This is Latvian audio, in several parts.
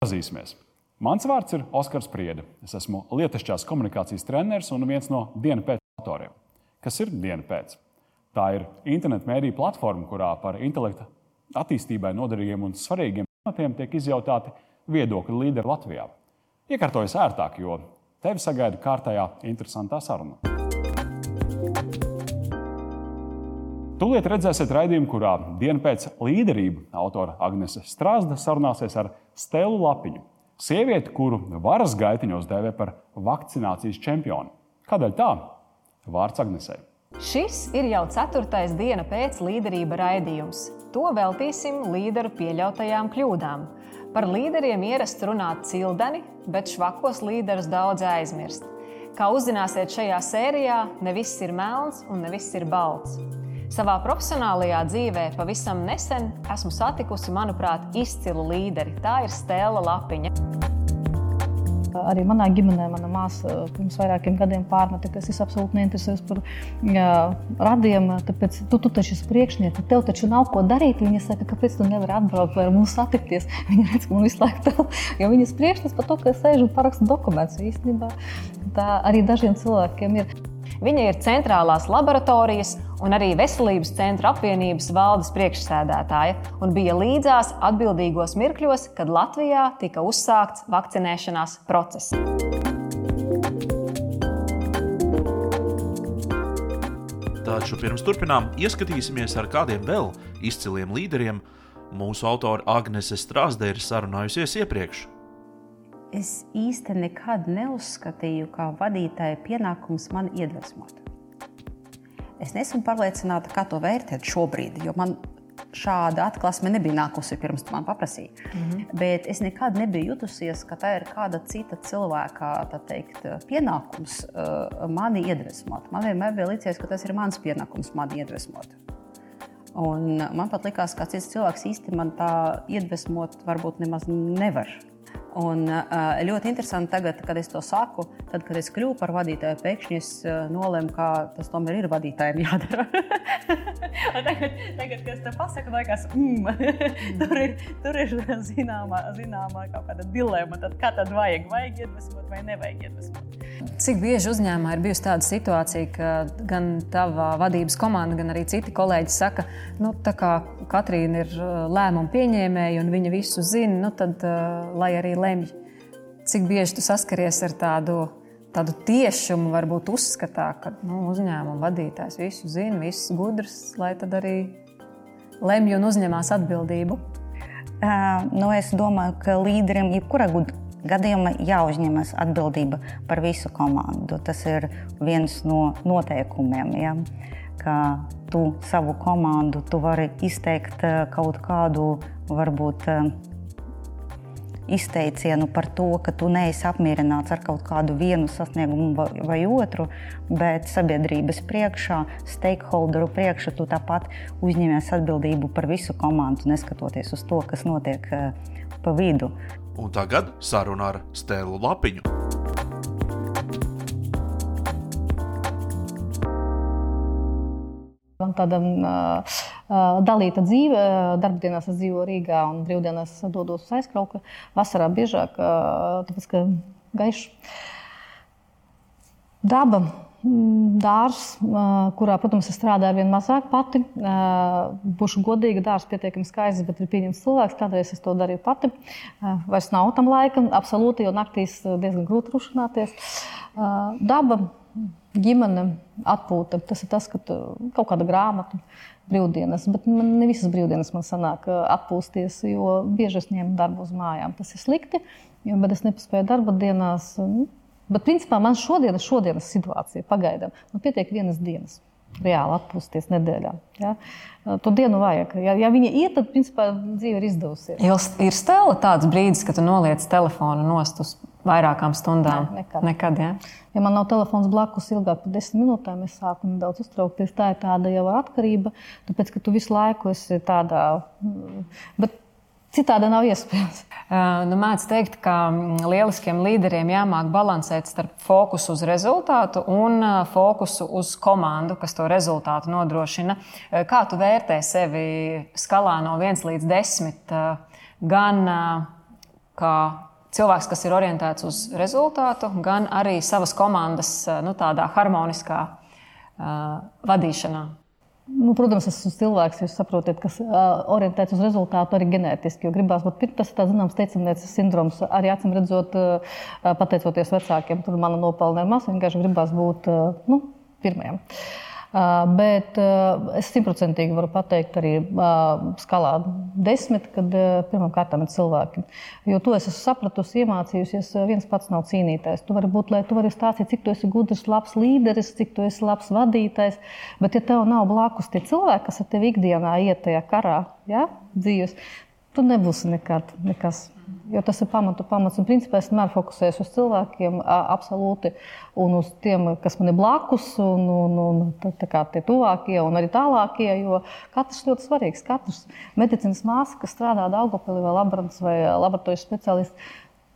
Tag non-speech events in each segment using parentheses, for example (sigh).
Pazīsimies! Mans vārds ir Oskars Priede. Es esmu lietišķās komunikācijas treneris un viens no dienas pēc autoriem. Kas ir diena pēc? Tā ir internetu mēdīņu platforma, kurā par intelekta attīstībai noderīgiem un svarīgiem tematiem tiek izjautāti viedokļi līderi Latvijā. Iekārtojas ērtāk, jo tevi sagaida kārtējā interesantā saruna. Tūlīt redzēsiet raidījumu, kurā dienu pēc līderība autora Agnese Strāzda sarunāsies ar Stelu Lapiņu, sievieti, kuru varas gaitiņos dēvē par vakcinācijas čempionu. Kādēļ tā? Vārds Agnesei. Šis ir jau ceturtais diena pēc līderība raidījums. To veltīsim līderu pieļautajām kļūdām. Par līderiem ierasts runāt cildeni, bet švakos līderus daudz aizmirst. Kā uzzināsiet šajā sērijā, ne viss ir melns un ne viss ir balts. Savā profesionālajā dzīvē pavisam nesen esmu satikusi, manuprāt, izcilu līderi. Tā ir Stēla Lapiņa. Arī manā ģimenē mana māsa pirms vairākiem gadiem pārmeta, ka es absolūti neinteresējos par jā, radiem. Tāpēc tu, tu taču esi priekšnieks, tev taču nav ko darīt. Viņa saka, kāpēc tu nevari atbraukt vai ar mums satikties. (laughs) Viņa redz, ka man visu laiku tā, jo viņas priekšstats par to, ka es sēžu un parakstu dokumentus. Īstenībā tā arī dažiem cilvēkiem ir. Viņa ir centrālās laboratorijas un arī Veselības centra apvienības valdes priekšsēdētāja un bija līdzās atbildīgos mirkļos, kad Latvijā tika uzsākts vakcinēšanās process. Taču pirms turpinām ieskatīsimies ar kādiem vēl izciliem līderiem. Mūsu autore Agnese Strāzde ir sarunājusies iepriekš es īsti nekad neuzskatīju, ka vadītāja pienākums man iedvesmot. Es nesmu pārliecināta, kā to vērtēt šobrīd, jo man šāda atklāsme nebija nākusi pirms man paprasīja. Mm -hmm. Bet es nekad nebiju jutusies, ka tā ir kāda cita cilvēka teikt, pienākums uh, mani iedvesmot. Man vienmēr bija licies, ka tas ir mans pienākums mani iedvesmot. Un man pat likās, ka cits cilvēks īsti man tā iedvesmot varbūt nemaz nevar. Un ļoti interesanti tagad, kad es to saku, tad, kad es kļuvu par vadītāju, pēkšņi es nolēmu, ka tas tomēr ir vadītājiem jādara. (laughs) tagad, tagad, kad es to pasaku, liekas, mm, (laughs) tur ir, tur ir zināmā, zināmā kaut kāda dilemma. Tad, kā tad vajag? Vajag iedvesmot vai nevajag iedvesmot? Cik bieži uzņēmumā ir bijusi tāda situācija, ka gan tava vadības komanda, gan arī citi kolēģi saka, nu, tā kā Katrīna ir lēmumu pieņēmēja un viņa visu zina, nu, tad lai arī lemj. Cik bieži tu saskaries ar tādu, tādu tiešumu, varbūt uzskatā, ka nu, uzņēmuma vadītājs visu zina, viss gudrs, lai tad arī lemj un uzņemās atbildību? Uh, nu, es domāju, ka līderiem jebkurā gadījumā jāuzņemas atbildība par visu komandu. Tas ir viens no noteikumiem. Ja? Ka tu savu komandu tu vari izteikt kaut kādu, varbūt, izteicienu par to, ka tu neesi apmierināts ar kaut kādu vienu sasniegumu vai, vai otru, bet sabiedrības priekšā, stakeholderu priekšā tu tāpat uzņemies atbildību par visu komandu, neskatoties uz to, kas notiek uh, pa vidu. Un tagad saruna ar Stēlu Lapiņu. Man tāda uh, dalīta dzīve. Darbdienās es dzīvoju Rīgā un brīvdienās dodos uz aizkrauku. Vasarā biežāk, uh, tāpēc ka gaišs daba dārzs, kurā, protams, es strādāju ar vien mazāk pati. Būšu godīga, dārzs pietiekami skaists, bet ir pieņemts cilvēks. Kādreiz es to darīju pati. Vairs nav tam laika, absolūti, jo naktīs diezgan grūti rušināties. Daba, ģimene, atpūta. Tas ir tas, ka kaut kāda grāmata, brīvdienas, bet man ne visas brīvdienas man sanāk atpūsties, jo bieži es ņemu darbu uz mājām. Tas ir slikti, bet es nepaspēju darba dienās. Nu, Bet, principā, man šodien, šodienas situācija pagaidām nu, pietiek vienas dienas. Reāli atpūsties nedēļā. Ja? To dienu vajag. Ja, ja viņa ir, tad principā dzīve ir izdevusies. Ir stela tāds brīdis, kad tu noliec telefonu nost uz vairākām stundām. Nē, nekad. nekad ja? ja man nav telefons blakus ilgāk par desmit minūtēm, es sāku nedaudz uztraukties. Tā ir tāda jau atkarība, tāpēc ka tu visu laiku esi tādā. Mm, bet Citādi nav iespējams. Nu, Mēdz teikt, ka mm, lieliskiem līderiem jāmāk balansēt starp fokusu uz rezultātu un fokusu uz komandu, kas to rezultātu nodrošina. Kā tu vērtē sevi skalā no 1 līdz 10? Gan kā cilvēks, kas ir orientēts uz rezultātu, gan arī savas komandas nu, tādā harmoniskā uh, vadīšanā? Nu, protams, es esmu cilvēks, jūs saprotat, kas orientēts uz rezultātu arī ģenētiski. Jo gribās pirms tas, tā zināms, teicamnieces sindroms. Arī acīm redzot, pateicoties vecākiem, tur mana nopelna ir maz. Vienkārši gribās būt nu, pirmajam. Uh, Bet es simtprocentīgi varu pateikt arī skalā desmit, kad pirmkārt ir cilvēki. Jo to es esmu sapratusi, iemācījusies, viens pats nav cīnītājs. Tu vari būt, lai tu vari stāstīt, cik tu esi gudrs, labs līderis, cik tu esi labs vadītājs. Bet, ja tev nav blakus tie cilvēki, kas ar tevi ikdienā iet tajā karā, ja, dzīves, tu nebūsi nekad nekas. Jo tas ir pamatu pamats. Un, principā, es vienmēr fokusējos uz cilvēkiem, absolūti, un uz tiem, kas man ir blakus, un, un, un kā, tie tuvākie, un arī tālākie. Jo katrs ļoti svarīgs. Katrs medicīnas māsa, kas strādā Daugopilī vai laborants vai laboratorijas speciālists,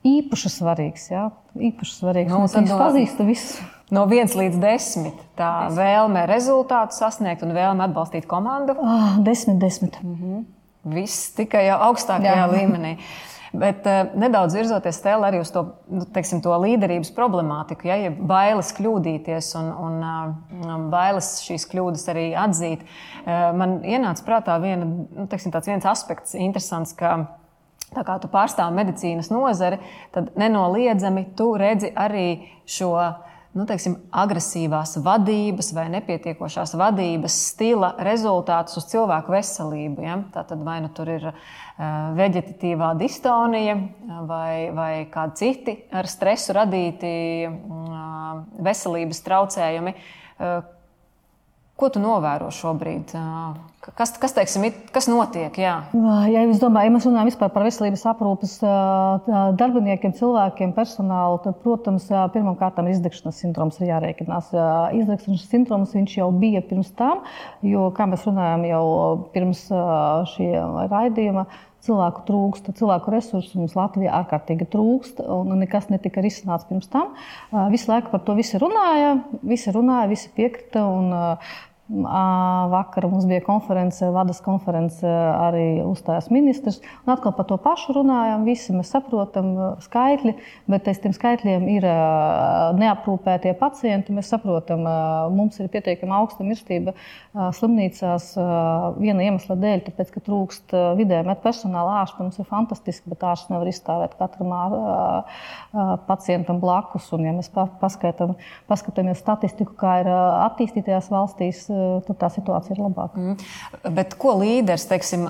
īpaši svarīgs. Ja? Īpaši svarīgs. Nu, Viņš pazīst visu. No 1 līdz 10. Tā vēlme rezultātu sasniegt un vēlme atbalstīt komandu? 10, 10. Mm -hmm. Viss tikai augstākajā Jā. līmenī. Bet uh, nedaudz virzoties tēlā arī uz to, nu, teiksim, to līderības problemātiku, ja, ja bailes kļūdīties un, un uh, bailes šīs kļūdas arī atzīt. Uh, man ienāca prātā viena, nu, teiksim, viens aspekts, interesants, ka tā kā tu pārstāvi medicīnas nozari, tad nenoliedzami tu redzi arī šo nu, teiksim, agresīvās vadības vai nepietiekošās vadības stila rezultātus uz cilvēku veselību. Ja? Tā tad vai nu tur ir uh, veģetatīvā distonija vai, vai kādi citi ar stresu radīti uh, veselības traucējumi. Ko tu novēro šobrīd? Kas, kas, teiksim, kas notiek? Jā, ja domāju, ja mēs runājam par veselības aprūpes darbiniekiem, cilvēkiem, personālu, tad, protams, pirmkārt ir izdegšanas sindroms ir jārēķinās. Izdegšanas sindroms jau bija pirms tam, jo, kā mēs runājam, jau pirms šī raidījuma cilvēku trūkst, cilvēku resursu mums Latvijā ārkārtīgi trūkst, un nekas netika risināts pirms tam. Visu laiku par to visi runāja, visi runāja, visi piekrita. Un, Vakar mums bija konference, vadas konference, arī uzstājās ministrs. Un atkal par to pašu runājam. Visi mēs saprotam skaitļi, bet aiz tiem skaitļiem ir neaprūpētie pacienti. Mēs saprotam, mums ir pietiekami augsta mirstība slimnīcās viena iemesla dēļ, tāpēc, ka trūkst vidēji met personāla ārsta. Mums ir fantastiski, bet ārsts nevar izstāvēt katram pacientam blakus. Un, ja mēs paskatāmies statistiku, kā ir attīstītajās valstīs, tad tā situācija ir labāka. Mm. Bet ko līderis, teiksim,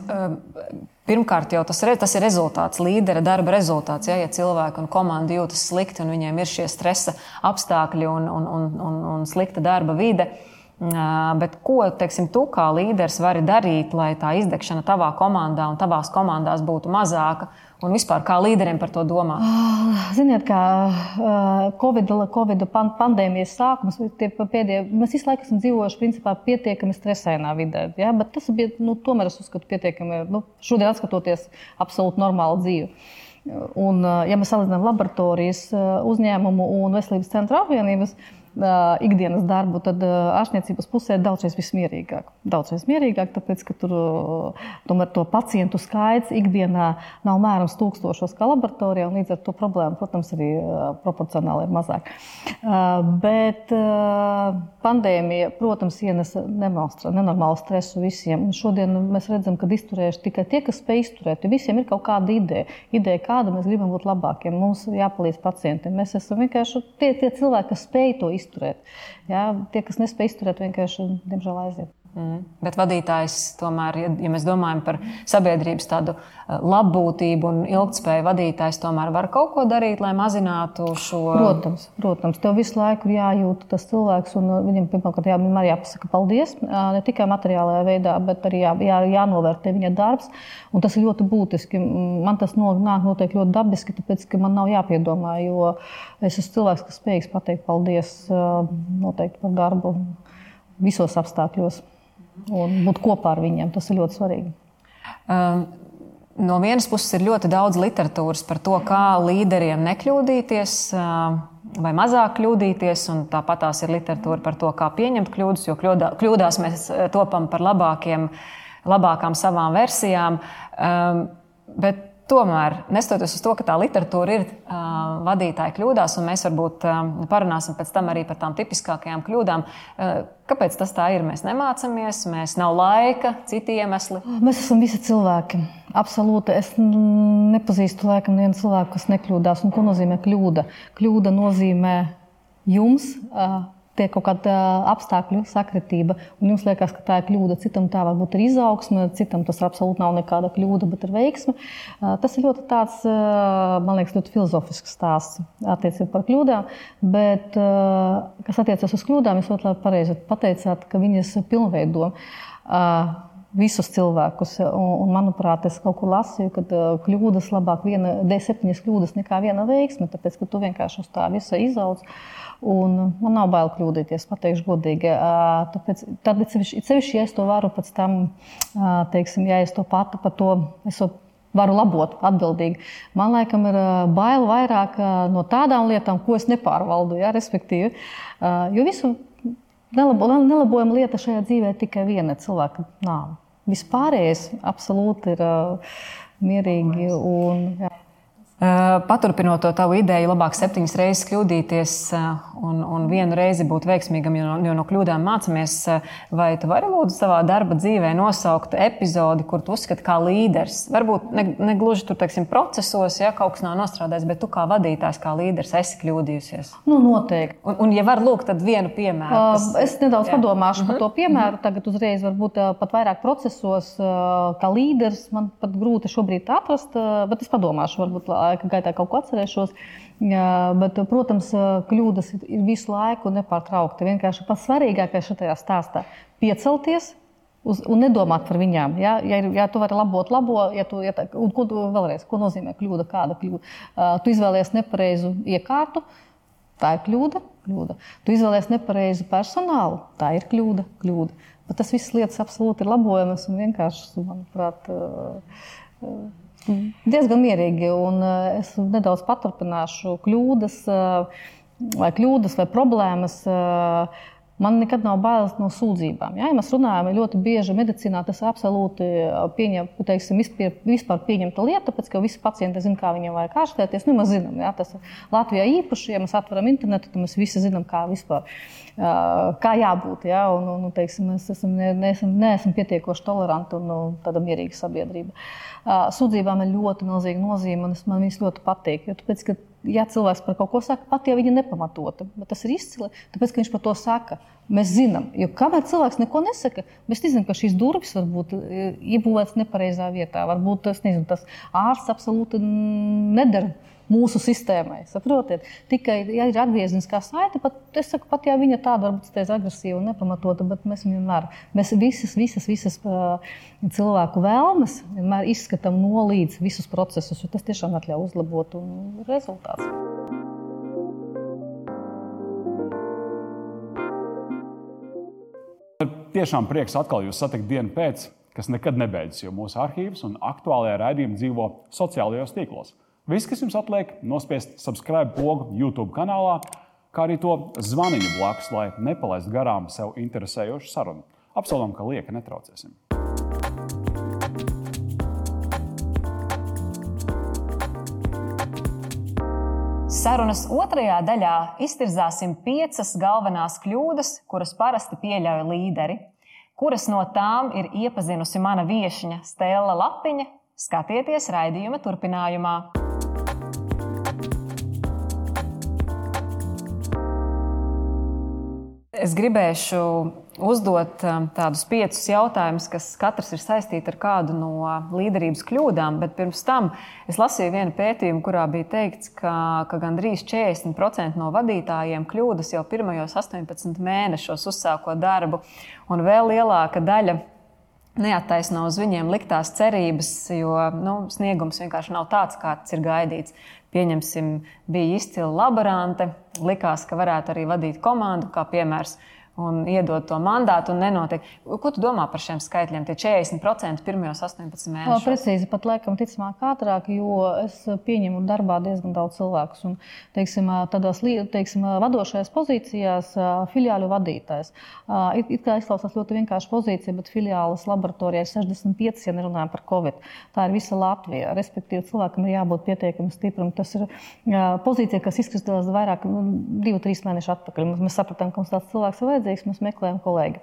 Pirmkārt, jau tas, tas ir rezultāts, līdera darba rezultāts. Ja, ja cilvēki un komanda jūtas slikti un viņiem ir šie stresa apstākļi un, un, un, un, un slikta darba vide, bet ko teiksim, tu kā līderis vari darīt, lai tā izdegšana tavā komandā un tavās komandās būtu mazāka Un vispār kā līderiem par to domā? Ah, ziniet, kā Covid, COVID pandēmijas sākums, pēdējie, mēs visu laiku esam dzīvojuši principā, pietiekami stresainā vidē. Ja? Bet tas bija, nu, tomēr es uzskatu, pietiekami, nu, šodien skatoties, absolūti normālu dzīvi. Un, ja mēs salīdzinām laboratorijas uzņēmumu un veselības centra apvienības, ikdienas darbu, tad ārstniecības pusē daudzreiz vismierīgāk. Daudzreiz mierīgāk, tāpēc, ka tur tomēr to pacientu skaits ikdienā nav mērams tūkstošos kā laboratorijā, un līdz ar to problēma, protams, arī proporcionāli ir mazāk. Bet pandēmija, protams, ienesa nenormālu stresu visiem. Un šodien mēs redzam, ka izturējuši tikai tie, kas spēj izturēt, jo visiem ir kaut kāda ideja. Ideja, kāda mēs gribam būt labākiem, mums jāpalīdz pacientiem. Mēs esam vienkārši tie, tie cilvēki, kas spēj to izturēt izturēt. Jā, tie, kas nespēj izturēt, vienkārši, diemžēl, aiziet. Mm. Bet vadītājs tomēr, ja, mēs domājam par sabiedrības tādu eh, labbūtību un ilgspēju, vadītājs tomēr var kaut ko darīt, lai mazinātu šo. Protams, protams. tev visu laiku ir jājūt tas cilvēks, un viņam pirmkārt jā, vienmēr jāpasaka paldies. Ne tikai materiālajā veidā, bet arī jā, jā, jānovērtē viņa darbs. Un tas ir ļoti būtiski. Man tas nāk noteikti ļoti dabiski, tāpēc ka man nav jāpiedomā, jo es esmu cilvēks, kas spējīgs pateikt paldies noteikti par darbu visos apstākļos un būt kopā ar viņiem. Tas ir ļoti svarīgi. Um. No vienas puses ir ļoti daudz literatūras par to, kā līderiem nekļūdīties uh, vai mazāk kļūdīties, un tāpat tās ir literatūra par to, kā pieņemt kļūdas, jo kļūdā, kļūdās mēs topam par labākiem, labākām savām versijām. Um, bet tomēr, neskatoties uz to, ka tā literatūra ir uh, vadītāja kļūdās, un mēs varbūt uh, parunāsim pēc tam arī par tām tipiskākajām kļūdām, uh, kāpēc tas tā ir? Mēs nemācāmies, mēs nav laika, citi iemesli. Mēs esam visi cilvēki. Absolūti. Es nepazīstu laikam nevienu cilvēku, kas nekļūdās. Un ko nozīmē kļūda? Kļūda nozīmē jums. Uh, tiek kaut kāda apstākļu sakritība, un jums liekas, ka tā ir kļūda. Citam tā varbūt ir izaugsme, citam tas absolūti nav nekāda kļūda, bet ir veiksme. Tas ir ļoti tāds, man liekas, ļoti filozofisks stāsts attiecībā par kļūdām. Bet, kas attiecas uz kļūdām, jūs ļoti labi pateicāt, ka viņas pilnveido visus cilvēkus. Un, un, manuprāt, es kaut kur lasīju, ka kļūdas labāk viena, D7 kļūdas nekā viena veiksme, tāpēc, ka tu vienkārši uz tā visa izaudz. Un man nav bail kļūdīties, pateikšu godīgi. Tāpēc, tad, sevišķi, ja es to varu pēc tam, teiksim, ja es to pati par to varu labot atbildīgi. Man liekas, ir bail vairāk no tādām lietām, ko es nepārvaldu. Ja, respektīvi, jo visu nelabo, nelabojama lieta šajā dzīvē ir tikai viena cilvēka nāve. Vispārējais absolūti ir mierīgi. Un, jā. Eh, paturpinot to tavu ideju, labāk septiņas reizes kļūdīties eh, un, un vienu reizi būt veiksmīgam, jo, jo no kļūdām mācāmies. Eh, vai tu vari lūdzu savā darba dzīvē nosaukt epizodi, kur tu uzskati kā līderis? Varbūt ne, ne gluži tur, teiksim, procesos, ja kaut kas nav nostrādājis, bet tu kā vadītājs, kā līderis esi kļūdījusies. Nu, noteikti. Un, un ja var lūgt, tad vienu piemēru. Kas... Uh, es nedaudz jā. padomāšu uh -huh. par to mhm. piemēru. Tagad uzreiz varbūt pat vairāk procesos, kā līderis man pat grūti šobrīd atrast, bet es padomāšu varbūt laika gaitā kaut ko atcerēšos. Bet, protams, kļūdas ir visu laiku nepārtraukti. Vienkārši pats svarīgākais šajā stāstā - piecelties, uz, un nedomāt par viņām. Ja, ja, ja tu vari labot, labo, ja tu, ja tā, un ko tu vēlreiz, ko nozīmē kļūda, kāda kļūda? Uh, tu izvēlies nepareizu iekārtu, tā ir kļūda, kļūda. Tu izvēlies nepareizu personālu, tā ir kļūda, kļūda. Bet tas viss lietas absolūti ir labojamas un vienkārši, manuprāt, uh, Diezgan mierīgi, un eh, es nedaudz paturpināšu kļūdas, eh, vai kļūdas vai problēmas. Man nekad nav bailes no sūdzībām. Ja, ja mēs runājam ļoti bieži medicīnā, tas ir absolūti pieņem, teiksim, vispār pieņemta lieta, tāpēc ka visi pacienti zina, kā viņiem vajag ārstēties. Nu, mēs zinām, ja, tas ir Latvijā īpaši, ja mēs atveram internetu, tad mēs visi zinām, kā vispār. Kā jābūt. Ja, un, un, teiksim, mēs esam, neesam, neesam pietiekoši toleranti un nu, tāda mierīga sabiedrība. Sūdzībām ir ļoti milzīga nozīme, un man viņas ļoti patīk. Jo, tāpēc, ja cilvēks par kaut ko saka, pat ja viņa nepamatota, bet tas ir izcili, tāpēc, ka viņš par to saka. Mēs zinām, jo kamēr cilvēks neko nesaka, mēs nezinām, ka šīs durvis var būt e, iebūvētas nepareizā vietā. Varbūt tas, nezinu, tas ārsts absolūti nedara mūsu sistēmai. Saprotiet? Tikai, ja ir atgriezniskā saite, pat, saku, pat ja viņa tāda varbūt teiz agresīva un nepamatota, bet mēs viņu nevaram. Mēs visas, visas, visas uh, cilvēku vēlmes vienmēr izskatām no līdz visus procesus, jo tas tiešām atļauj uzlabot rezultātus. Tiešām prieks atkal jūs satikt dienu pēc, kas nekad nebeidzas, jo mūsu arhīvs un aktuālajā raidījumā dzīvo sociālajos tīklos. Viss, kas jums atliek, nospiest subscribe pogu YouTube kanālā, kā arī to zvaniņu blakus, lai nepalaistu garām sev interesējošu sarunu. Apsolam, ka lieka netraucēsim. Sarunas otrajā daļā iztirzāsim piecas galvenās kļūdas, kuras parasti pieļauj līderi. Kuras no tām ir iepazinusi mana viesņa Stela Lapiņa? Skatieties raidījuma turpinājumā. Es gribēšu uzdot um, tādus piecus jautājumus, kas katrs ir saistīti ar kādu no līderības kļūdām. Bet pirms tam es lasīju vienu pētījumu, kurā bija teikts, ka, ka gandrīz 40% no vadītājiem kļūdas jau pirmajos 18 mēnešos uzsākot darbu, un vēl lielāka daļa neattaisno uz viņiem liktās cerības, jo nu, sniegums vienkārši nav tāds, kāds ir gaidīts. Pieņemsim, bija izcila laborante, likās, ka varētu arī vadīt komandu, kā piemērs. Un iedod to mandātu, un nenotiek. Ko tu domā par šiem skaitļiem? Tie 40% pirmajos 18 mēnešos. Precīzi, pat laikam, ticamāk, ātrāk, jo es pieņemu darbā diezgan daudz cilvēku. Un, teiksim, tādās teiksim, vadošajās pozīcijās, filiāļu vadītājs. It, it kā izklausās ļoti vienkārša pozīcija, bet filiālas laboratorijā ir 65, ja nerunājam par Covid. Tā ir visa Latvija. Respektīvi, cilvēkam ir jābūt pietiekami stipram. Tas ir pozīcija, kas izkristalizējas vairāk, nu, divu, trīs mēnešus atpakaļ. Mēs sapratām, ka mums tāds cilvēks ir vajadzīgs vajadzīgs, mēs meklējam kolēģi.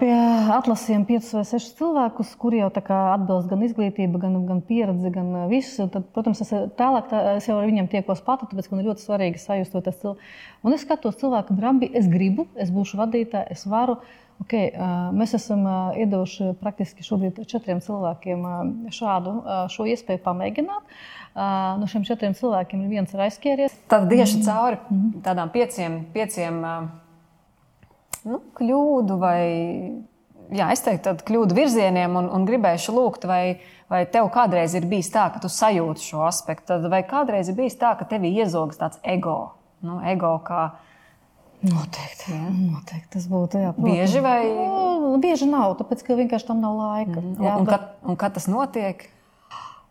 Pie atlasījām piecus vai sešus cilvēkus, kuri jau atbilst gan izglītība, gan, gan pieredze, gan viss. Tad, protams, es, tālāk, tā, es jau ar viņiem tiekos pati, tāpēc man ir ļoti svarīgi cilvēku. Un es skatos cilvēkam, rambi, es gribu, es būšu vadītāja, es varu. Okay, mēs esam iedevuši praktiski šobrīd četriem cilvēkiem šādu šo iespēju pamēģināt. No šiem četriem cilvēkiem ir viens ir aizskieries. Tad tieši cauri tādām pieciem, pieciem nu, kļūdu vai jā, es teiktu, tādu kļūdu virzieniem un, un gribēšu lūgt, vai, vai tev kādreiz ir bijis tā, ka tu sajūti šo aspektu, Tad, vai kādreiz ir bijis tā, ka tev iezogas tāds ego, nu, ego kā. Noteikti, jā. noteikti tas būtu. Jā, protams. bieži vai? Nu, bieži nav, tāpēc ka vienkārši tam nav laika. Mm. Jā, un, un, kad, un kad tas notiek?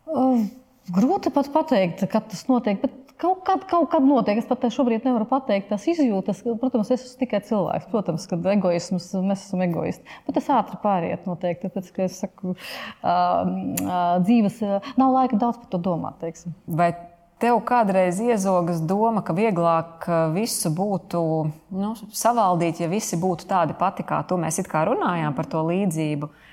Uh, grūti pat pateikt, kad tas notiek. Bet Kaut kad, kaut kad notiek, es pat šobrīd nevaru pateikt, tas izjūtas. Protams, es esmu tikai cilvēks. Protams, ka egoisms, mēs esam egoisti. Bet tas ātri pāriet noteikti. Tāpēc, ka es saku, dzīves nav laika daudz par to domāt. Teiksim. Vai tev kādreiz iezogas doma, ka vieglāk visu būtu nu, savaldīt, ja visi būtu tādi pati kā tu? Mēs it kā runājām par to līdzību. Uh,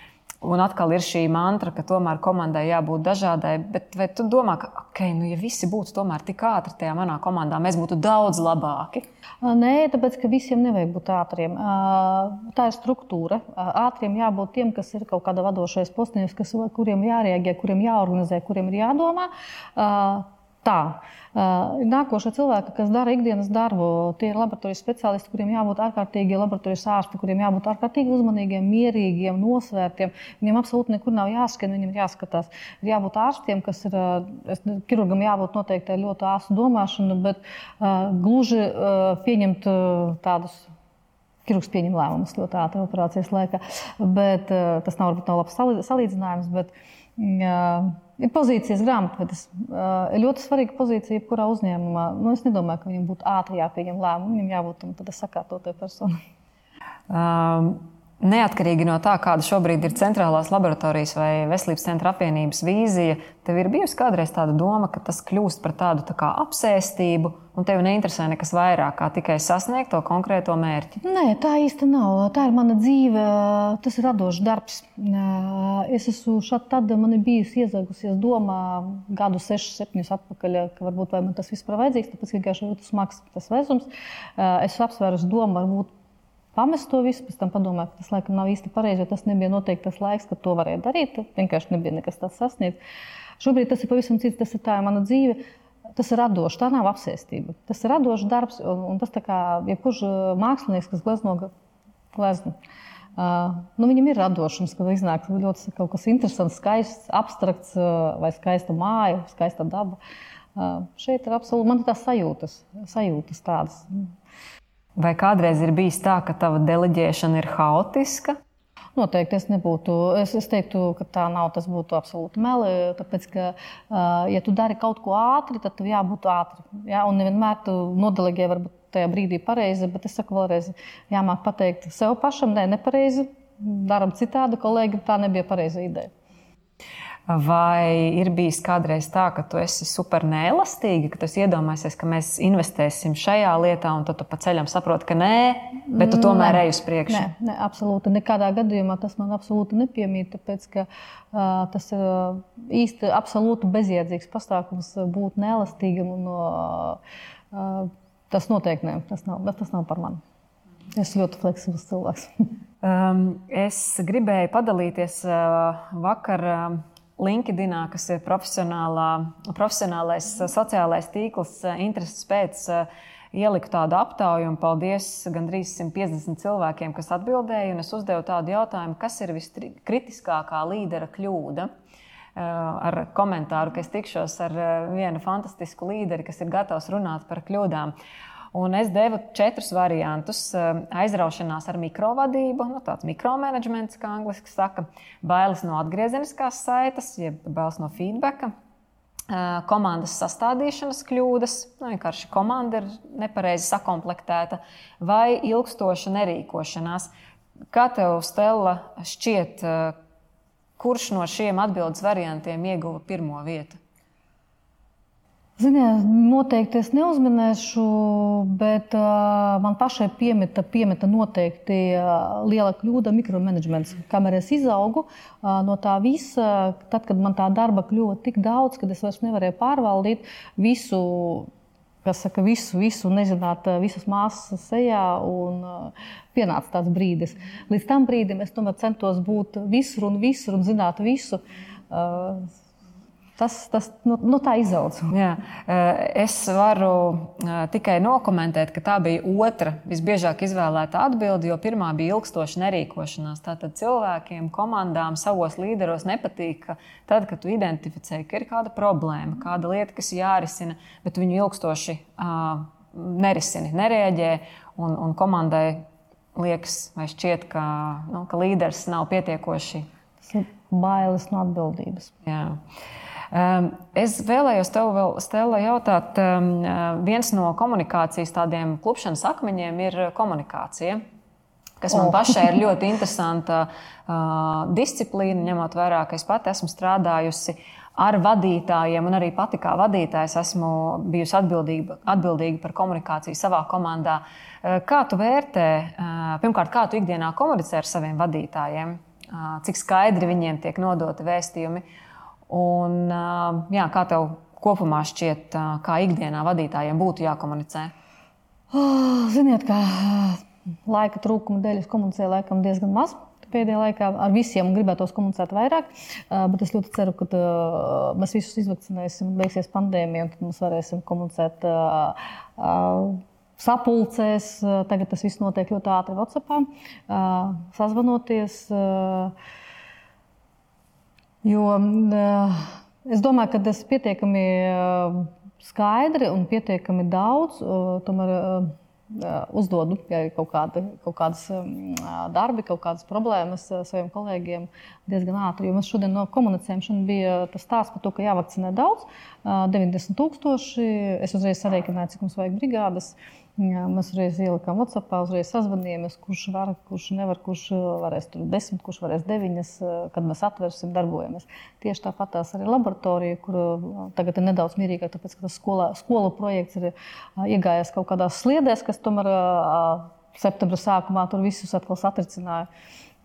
Un atkal ir šī mantra, ka tomēr komandai jābūt dažādai. Bet vai tu domā, ka, okay, nu, ja visi būtu tik ātri tajā manā komandā, mēs būtu daudz labāki? Nē, tāpēc ka visiem nevajag būt ātriem. Tā ir struktūra. Ātriem jābūt tiem, kas ir kaut kāda vadošais postījums, kuriem jārēģē, kuriem jāorganizē, kuriem ir jādomā. Tā. Nākošie cilvēki, kas dara ikdienas darbu, tie ir laboratorijas speciālisti, kuriem jābūt ārkārtīgi laboratorijas ārsti, kuriem jābūt ārkārtīgi uzmanīgiem, mierīgiem, nosvērtiem. Viņiem absolūti nekur nav jāskan, viņiem jāskatās. Ir jābūt ārstiem, kas ir, ķirurgam jābūt noteikti ļoti āsu domāšanu, bet uh, gluži uh, pieņemt uh, tādus Kirurgs pieņem lēmumus ļoti ātri operācijas laikā. Bet, uh, tas nav, nav labs salīdzinājums. Bet, uh, Ir pozīcijas grāmatvedis. Ir ļoti svarīga pozīcija, kurā uzņēmumā. Nu, es nedomāju, ka viņam būtu ātri jāpieņem lēmumi. Viņam jābūt tādai sakārtotai personai. Um. Neatkarīgi no tā, kāda šobrīd ir centrālās laboratorijas vai veselības centra apvienības vīzija, tev ir bijusi kādreiz tāda doma, ka tas kļūst par tādu tā kā apsēstību, un tev neinteresē nekas vairāk, kā tikai sasniegt to konkrēto mērķi? Nē, tā īsti nav. Tā ir mana dzīve, tas ir radošs darbs. Es esmu šādi, tad man ir bijusi iezagusies domā gadu, sešus, septiņus atpakaļ, ka varbūt man tas vispār vajadzīgs, tāpēc vienkārši ir smags tas vezums. Es esmu apsvērusi domu, varbūt pamest to visu, pēc tam padomāt, ka tas laikam nav īsti pareizi, jo tas nebija noteikti tas laiks, kad to varēja darīt. Vienkārši nebija nekas tāds sasniegts. Šobrīd tas ir pavisam cits, tas ir tā mana dzīve. Tas ir radošs, tā nav apsēstība. Tas ir radošs darbs, un, un tas kā jebkurš uh, mākslinieks, kas glezno gleznu. Uh, nu, viņam ir radošums, kad iznāk ļoti kaut kas interesants, skaists, abstrakts, uh, vai skaista māja, skaista daba. Uh, šeit ir absolūti man ir tās sajūtas, sajūtas tādas. Vai kādreiz ir bijis tā, ka tava deleģēšana ir haotiska? Noteikti es nebūtu. Es, es teiktu, ka tā nav. Tas būtu absolūti meli. Tāpēc, ka, ja tu dari kaut ko ātri, tad tev jābūt ātri. Ja? Un nevienmēr tu nodeleģē varbūt tajā brīdī pareizi, bet es saku vēlreiz, jāmāk pateikt sev pašam, nē, nepareizi. Daram citādi, kolēģi, tā nebija pareiza ideja. Vai ir bijis kādreiz tā, ka tu esi super neelastīga, ka tu iedomājies, ka mēs investēsim šajā lietā, un tad tu pa ceļam saproti, ka nē, bet tu tomēr nē, ej uz priekšu? Nē, nē, absolūti. Nekādā gadījumā tas man absolūti nepiemīt, tāpēc ka uh, tas ir uh, īsti absolūti bezjēdzīgs pasākums būt neelastīgam. Un, uh, uh, tas noteikti nē, tas nav, tas nav par mani. Es ļoti fleksibls cilvēks. (laughs) um, es gribēju padalīties uh, vakar. Uh, LinkedInā, kas ir profesionālais eh, sociālais tīkls, eh, intereses pēc eh, ieliku tādu aptauju, un paldies gandrīz 150 cilvēkiem, kas atbildēja. Es uzdevu tādu jautājumu, kas ir viskritiskākā līdera kļūda. Ar komentāru, ka es tikšos ar vienu fantastisku līderi, kas ir gatavs runāt par kļūdām. Un es devu četrus variantus. Aizraušanās ar mikrovadību, nu, tāds mikromanagements, kā angļuiski saka, bailes no atgriezeniskās saites, jeb bailes no feedbacka, komandas sastādīšanas kļūdas, nu, vienkārši komanda ir nepareizi sakomplektēta, vai ilgstoša nerīkošanās. Kā tev, Stela, šķiet, kurš no šiem atbildības variantiem ieguva pirmo vietu? Ziniet, noteikti es neuzminēšu, bet uh, man pašai piemeta, piemeta noteikti uh, liela kļūda mikromanagements. Kamēr es izaugu uh, no tā visa, tad, kad man tā darba kļuva tik daudz, ka es vairs nevarēju pārvaldīt visu. Kas saka, visu, visu nezināt, visas māsas sejā, un uh, pienāca tāds brīdis. Līdz tam brīdim es tomēr centos būt visur un visur un zināt visu. Uh, Tas, tas nu, nu, tā izaugs. Eh, es varu eh, tikai nokomentēt, ka tā bija otra visbiežāk izvēlēta atbilde, jo pirmā bija ilgstoša nerīkošanās. Tātad cilvēkiem, komandām, savos līderos nepatīk, ka tad, kad tu identificē, ka ir kāda problēma, kāda lieta, kas jārisina, bet viņu ilgstoši uh, nerisina, nereaģē, un, un komandai liekas, vai šķiet, ka, nu, ka līderis nav pietiekoši. Bailes no atbildības. Jā. Ehm, es vēlējos tev vēl, Stela, jautāt, ehm, viens no komunikācijas tādiem klupšanas akmeņiem ir komunikācija kas man oh. pašai ir ļoti (laughs) interesanta uh, disciplīna, ņemot vērā, ka es pati esmu strādājusi ar vadītājiem, un arī pati kā vadītājs esmu bijusi atbildīga, atbildīga par komunikāciju savā komandā. Uh, kā tu vērtē, uh, pirmkārt, kā tu ikdienā komunicē ar saviem vadītājiem, cik skaidri viņiem tiek nodoti vēstījumi? Un, jā, kā tev kopumā šķiet, kā ikdienā vadītājiem būtu jākomunicē? Oh, ziniet, kā laika trūkuma dēļ es komunicēju laikam diezgan maz. Pēdējā laikā ar visiem gribētos komunicēt vairāk, bet es ļoti ceru, ka mēs visus izvakcinēsim, beigsies pandēmija, un tad mēs varēsim komunicēt sapulcēs. Tagad tas viss notiek ļoti ātri WhatsApp, sazvanoties. Jo uh, es domāju, ka tas ir pietiekami uh, skaidri un pietiekami daudz. Uh, tomēr, uzdodu ja kaut, kāda, kaut kādas darbi, kaut kādas problēmas saviem kolēģiem diezgan ātri. Jo mēs šodien no komunicējām, šodien bija tas stāsts par to, ka jāvakcinē daudz, 90 tūkstoši. Es uzreiz sarēķināju, cik mums vajag brigādes. Jā, mēs uzreiz ielikām WhatsApp, uzreiz sazvanījāmies, kurš var, kurš nevar, kurš varēs tur desmit, kurš varēs deviņas, kad mēs atvērsim, darbojamies. Tieši tāpat tās arī laboratorija, kur tagad ir nedaudz mierīgāk, tāpēc ka tas skolā, skolu projekts ir iegājies kaut kādās sliedēs, kas tomēr septembra sākumā tur visus atkal satricināja.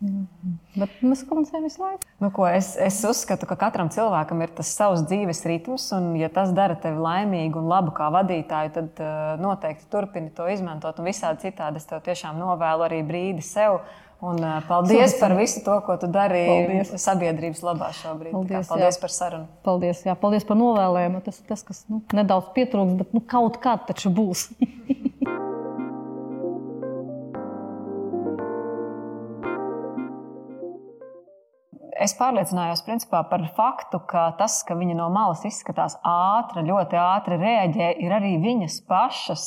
Bet mēs komunicējam visu laiku. Nu, ko, es, es uzskatu, ka katram cilvēkam ir tas savs dzīves ritms, un, ja tas dara tevi laimīgu un labu kā vadītāju, tad uh, noteikti turpini to izmantot. Un visādi citādi es tev tiešām novēlu arī brīdi sev. Un, uh, paldies par visu to, ko tu dari paldies. sabiedrības labā šobrīd. Paldies, paldies jā. par sarunu. Paldies, jā, paldies par novēlējumu. Tas ir tas, kas nu, nedaudz pietrūks, bet nu, kaut kā taču būs. (laughs) es pārliecinājos principā, par faktu, ka tas, ka viņa no malas izskatās ātri, ļoti ātri reaģē, ir arī viņas pašas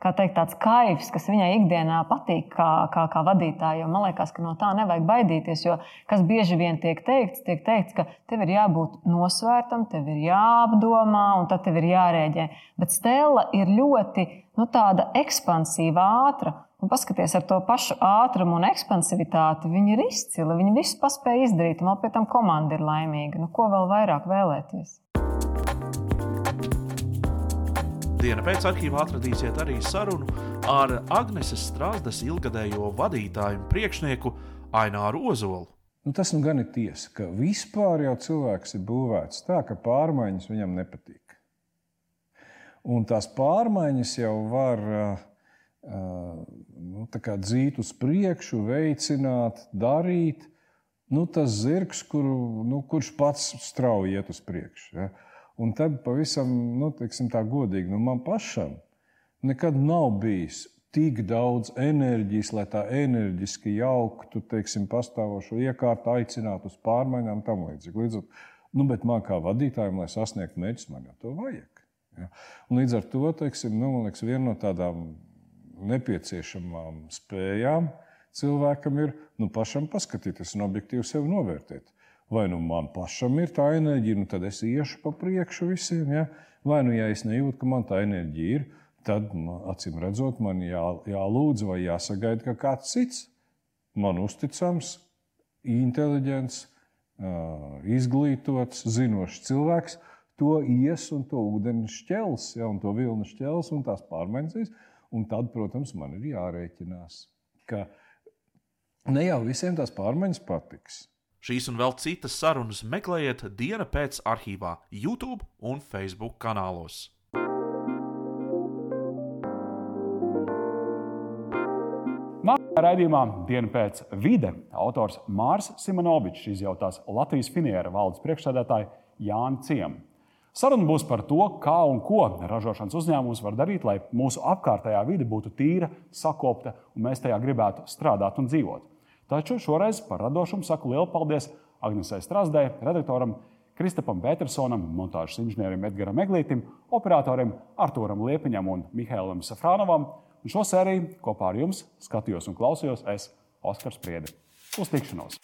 teikt, tāds kaivs, kas viņai ikdienā patīk kā, kā, kā vadītājai. Man liekas, ka no tā nevajag baidīties. Jo kas bieži vien tiek teikts, tiek teikts, ka tev ir jābūt nosvērtam, tev ir jāapdomā un tad tev ir jārēģē. Bet Stela ir ļoti nu, ekspansīva, ātra. Un paskaties, ar to pašu ātrumu un ekspansivitāti viņi ir izcili. Viņi visu paspēja izdarīt, un vēl pie tam komanda ir laimīga. Nu, ko vēl vairāk vēlēties? Diena pēc arhīvā atradīsiet arī sarunu ar Agneses Strāzdas ilgadējo vadītāju un priekšnieku Aināru Ozolu. Nu, tas nu gan ir tiesa, ka vispār jau cilvēks ir būvēts tā, ka pārmaiņas viņam nepatīk. Un tās pārmaiņas jau var uh, nu, dzīt uz priekšu, veicināt, darīt. Nu, tas zirgs, kuru, nu, kurš pats strauji iet uz priekšu. Ja? Un tad pavisam nu, teiksim, tā godīgi, nu, man pašam nekad nav bijis tik daudz enerģijas, lai tā enerģiski jauktu teiksim, pastāvošo iekārtu, aicinātu uz pārmaiņām tam līdzīgi. Līdz ar nu, man kā vadītājam, lai sasniegtu mērķus, man jau to vajag. Ja? Un līdz ar to teiksim, nu, liekas, viena no tādām nepieciešamām spējām cilvēkam ir nu, pašam paskatīties un objektīvi sevi novērtēt. Vai nu man pašam ir tā enerģija, nu tad es iešu pa priekšu visiem. Ja? Vai nu, ja es nejūtu, ka man tā enerģija ir, tad, acīm redzot, man jā, jālūdz vai jāsagaida, ka kāds cits man uzticams, inteliģents, izglītots, zinošs cilvēks to ies un to ūdeni šķels, ja, un to vilnu šķels un tās pārmaiņas. Un tad, protams, man ir jārēķinās, ka ne jau visiem tās pārmaiņas patiks. Šīs un vēl citas sarunas meklējiet diena pēc arhīvā, YouTube un Facebook kanālos. Nākamajā raidījumā diena pēc vide autors Mārs Simonovičs izjautās Latvijas finiera valdes priekšsēdētāju Jānu Ciemu. Saruna būs par to, kā un ko ražošanas uzņēmums var darīt, lai mūsu apkārtējā vide būtu tīra, sakopta un mēs tajā gribētu strādāt un dzīvot. Taču šoreiz par radošumu saku lielu paldies Agnesei Strasdē, redaktoram Kristapam Petersonam, montāžas inženierim Edgaram Eglītim, operatoriem Artūram Liepiņam un Mihēlam Safrānovam. Un šo sēriju kopā ar jums skatījos un klausījos es, Oskars Priede. Uz tikšanos!